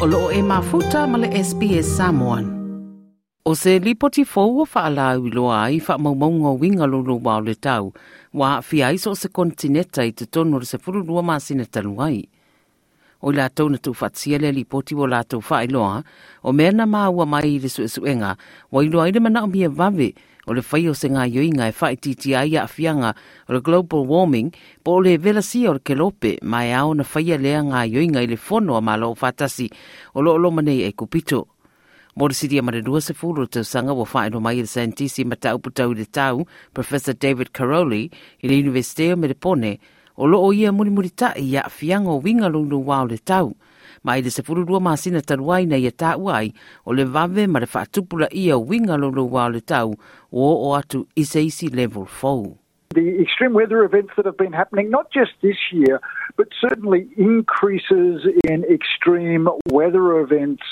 o loo e mafuta ma le SPS Samoan. O se lipoti fou o whaala i loa ai wha maumaunga winga lolo wao le tau, wā fia so o se kontineta i te tonu se furu lua masina taluai. O la tau na tu whatsia le lipoti o la tau o mea na māua mai i le suesuenga, wa iloa i le mana o mia vave, o le whai o se ngā yoinga e whai titi ai a fianga o le global warming, po le velasi o le kelope mai au na whai a lea ngā yoinga i le fono a malo o whatasi o lo lo manei e kupito. Mo le siri a mare rua se fulu tau sanga wa whaeno mai i le scientisi ma tau putau le tau, Professor David Caroli, i le Universiteo o o lo o ia muri muri ta i a fianga o winga lungu wao le tau, masina na ia uai o le vave ma le lolo wā le tau. O o atu isi level 4. The extreme weather events that have been happening, not just this year, but certainly increases in extreme weather events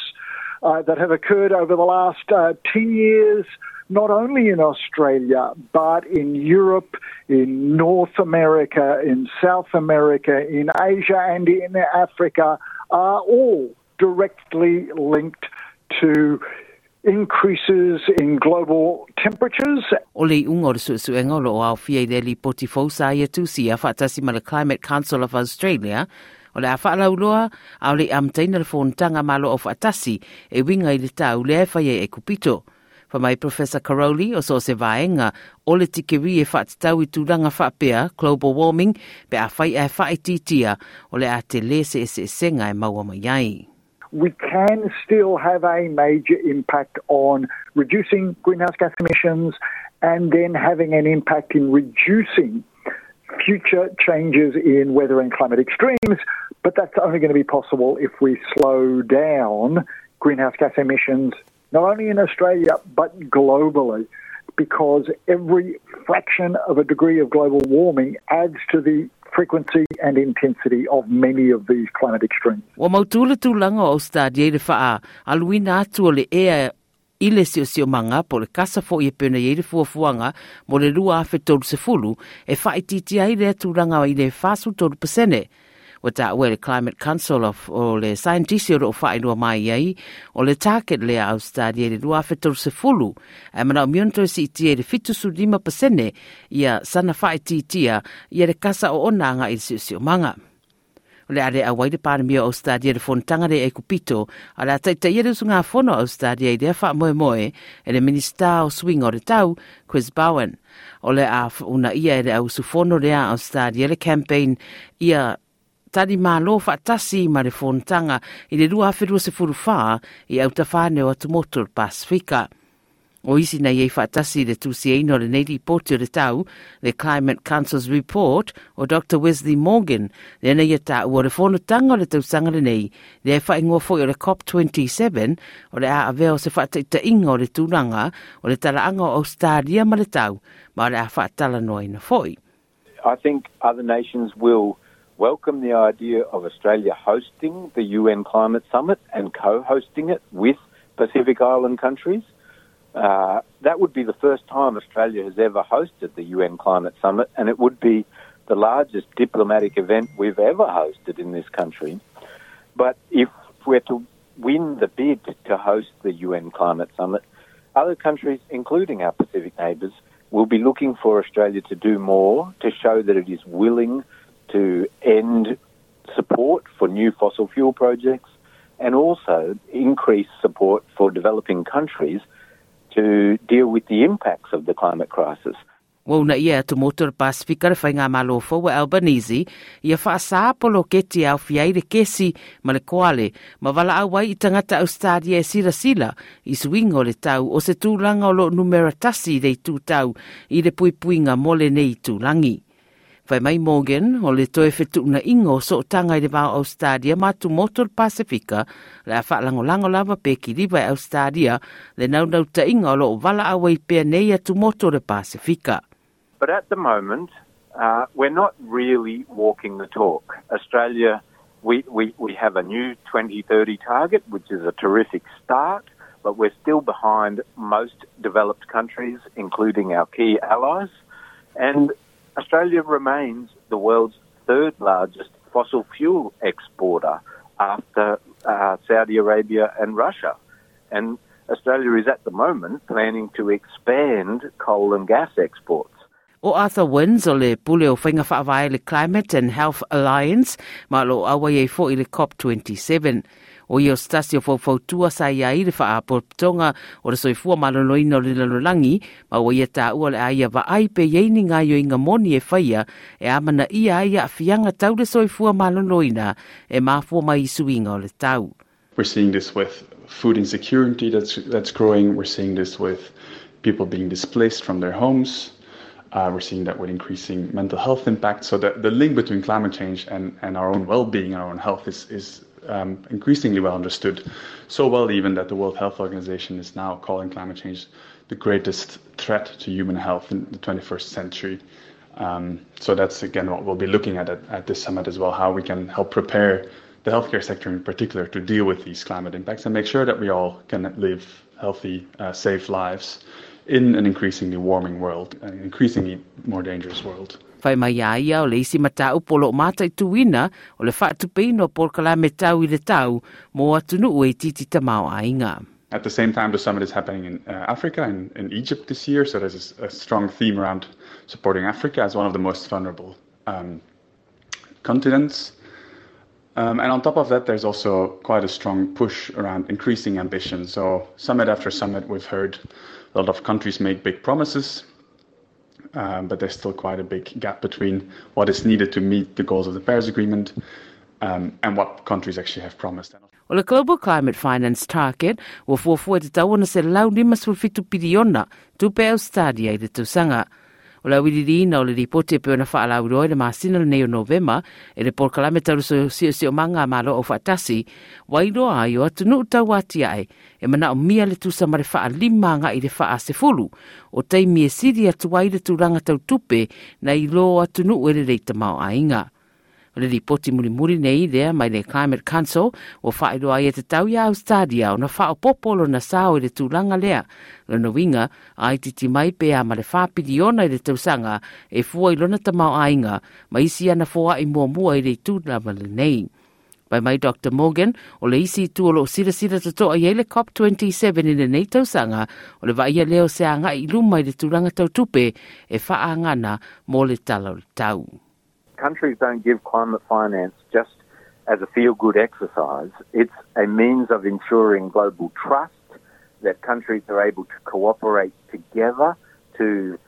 uh, that have occurred over the last uh, 10 years, not only in Australia, but in Europe, in North America, in South America, in Asia, and in Africa are all directly linked to increases in global temperatures. O le ungo o suesuenga su lo au fia i li poti fausa ia tu si a whaatasi ma le Climate Council of Australia, o le a whaalau loa, au le amtaina le fōntanga malo o whaatasi e winga i le tau le e whaia e kupito. Professor Karoly o so se vaenga o le e i tūranga whaapea, global warming, pe a whai e o le a te le se se senga e maua mai ai. We can still have a major impact on reducing greenhouse gas emissions and then having an impact in reducing future changes in weather and climate extremes, but that's only going to be possible if we slow down greenhouse gas emissions not only in Australia but globally, because every fraction of a degree of global warming adds to the frequency and intensity of many of these climate extremes. Wa mautula tūlanga o stadia i faa, aluina atu le ea i le sio sio manga po le kasa fo i pena i le fuafuanga mo le lua afe tolu se fulu e wha i titi ai le tūlanga i le fasu tolu pasene. Wa ta le Climate Council of o le scientisti o whai lua mai ai o le target le au stadi le lua whetau se fulu e mana o mionto si iti e le fitu su lima pasene ia sana whai ti tia ia le kasa o onanga i si o manga. Le are a waide pāra mia o stadi le fontanga le e kupito a le atai ta ieru sunga fono o stadi e le wha moe moe e le minista o swing o le tau Chris Bowen. O le a una ia e le au sufono le a o stadi le campaign ia tani malo fa tasi ma le fontanga i le rua awhirua se furu wha i au tawhane o atu Pasifika. O isi na iei whaatasi le tusi eino le neidi poti o le tau, le Climate Council's Report o Dr. Wesley Morgan, le na ia tau o le whonutanga o le tausanga le nei, le whaingoa foi o le COP27, o le a aveo se whaataita inga o le tūranga, o le talaanga o Australia ma le tau, ma o le a whaatala noa ina foi. I think other nations will welcome the idea of Australia hosting the UN Climate Summit and co hosting it with Pacific Island countries. Uh, that would be the first time Australia has ever hosted the UN Climate Summit, and it would be the largest diplomatic event we've ever hosted in this country. But if we're to win the bid to host the UN Climate Summit, other countries, including our Pacific neighbours, will be looking for Australia to do more to show that it is willing to end support for new fossil fuel projects and also increase support for developing countries to deal with the impacts of the climate crisis. Wau na ia tu motor Pasifika whai ngā malofo wa Albanese, ia whaasa polo keti au fiai le kesi ma le koale, ma wala au i tangata Australia e sila sila, i suingo le tau o se tūlanga o lo numeratasi dei tū tau i le pui puinga mole nei tūlangi. Fai mai Morgan, o le toe fetu na ingo so tanga i le wao Australia ma tu motor Pasifika, le a whaalango lango lava pe ki Australia, le nau nau ta i pia nei tu motor le Pasifika. But at the moment, uh, we're not really walking the talk. Australia, we, we, we have a new 2030 target, which is a terrific start, but we're still behind most developed countries, including our key allies. And Australia remains the world's third largest fossil fuel exporter after uh, Saudi Arabia and Russia. And Australia is at the moment planning to expand coal and gas exports. O Arthur Wyns o le pule o whainga whaawai le Climate and Health Alliance, ma lo awa e fo i le COP27. O i o stasi o fau tua sa ia i le tonga o le soifua maloloina o le lalolangi, ma o ia ta ua le aia wa ai pe yeini ngā yo moni e whaia, e amana ia aia a fianga tau le soifua maloloina, e mafua mai suinga o le tau. We're seeing this with food insecurity that's, that's growing. We're seeing this with people being displaced from their homes. Uh, we're seeing that with increasing mental health impact. So the, the link between climate change and, and our own well-being our own health is, is um, increasingly well understood. So well even that the World Health Organization is now calling climate change the greatest threat to human health in the 21st century. Um, so that's again what we'll be looking at, at at this summit as well, how we can help prepare the healthcare sector in particular to deal with these climate impacts and make sure that we all can live healthy, uh, safe lives in an increasingly warming world, an increasingly more dangerous world. Fai mai ia o le isi mata mata i o le whaatu peino por kala me tau i le tau mo atunu ue titi tamau a inga. At the same time, the summit is happening in uh, Africa and in Egypt this year, so there's a, a, strong theme around supporting Africa as one of the most vulnerable um, continents. Um, and on top of that, there's also quite a strong push around increasing ambition. So, summit after summit, we've heard a lot of countries make big promises, um, but there's still quite a big gap between what is needed to meet the goals of the Paris Agreement um, and what countries actually have promised. O le Global Climate Finance Target, ua fuafua te tau se lau lima sulfitu piliona tupe Australia i le tusanga. O le wiriri o le ripote pe ona wha i le masina le o novema e le por kalame tau so sio sio manga malo o whaatasi wairo ai o atu nuu tau ati ai e mana o mia le tusa mare wha lima nga i le wha se fulu o teimi e siri atu ai le turanga tau tupe na i lo atu nuu e le reita mau ainga. O le ripoti muri nei lea mai le Climate Council o whaero ai e te tau ia Australia o na whao popolo na sao i le tūlanga lea. Le no winga, titi mai pe a ma le ona i le tausanga e fua i lona tamau ainga, ma isi ana fua i mua mua i le tūlanga le nei. Pai mai Dr. Morgan, o le isi tu o lo sira sira to toa i COP27 i le nei tausanga, o le vai leo se anga i luma i le tūlanga tau tupe e wha angana mo le tala o le tau. Countries don't give climate finance just as a feel good exercise. It's a means of ensuring global trust that countries are able to cooperate together to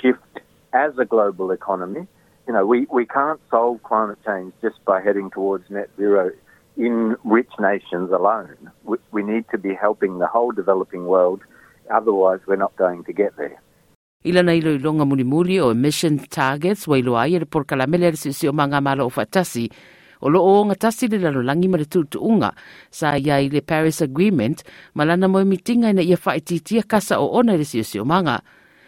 shift as a global economy. You know, we, we can't solve climate change just by heading towards net zero in rich nations alone. We, we need to be helping the whole developing world, otherwise, we're not going to get there. Ila na ilo ilonga muli muli o emission targets wa ilo ai por kalamele le sisi o manga malo o fatasi. O lo o nga tasi le lalo langi ma le tutu unga sa ia i le Paris Agreement malana mo mitinga ina ia whaititia kasa o ona o manga.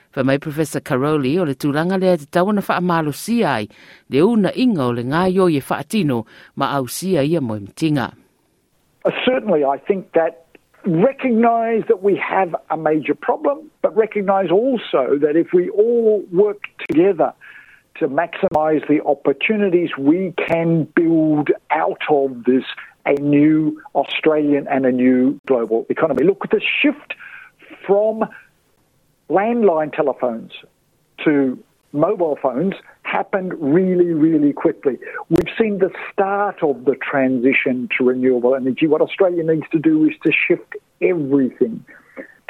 Fa mai Professor Karoly o le tūlanga lea te tawana wha amalo si ai le una inga o le yo i whaatino ma au sia ia mo mitinga. Uh, certainly, I think that recognize that we have a major problem, but recognize also that if we all work together to maximize the opportunities, we can build out of this a new Australian and a new global economy. Look, at the shift from landline telephones to mobile phones happened really, really quickly. We've seen the start of the transition to renewable energy. What Australia needs to do is to shift everything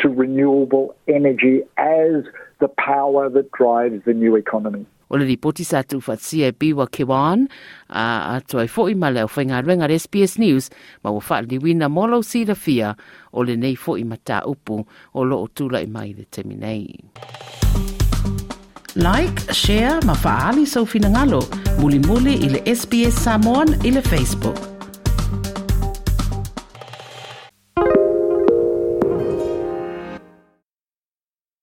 to renewable energy as the power that drives the new economy. O le ripoti sa tu fatsia e piwa ke wan, a ai fo i male o whainga renga SBS News, ma wa wha liwina molo si la fia o le nei fo i mata upu o lo o tula i mai le temi nei. Like, share, ma faali so finangalo, muli muli i le SPS Samoan i le Facebook.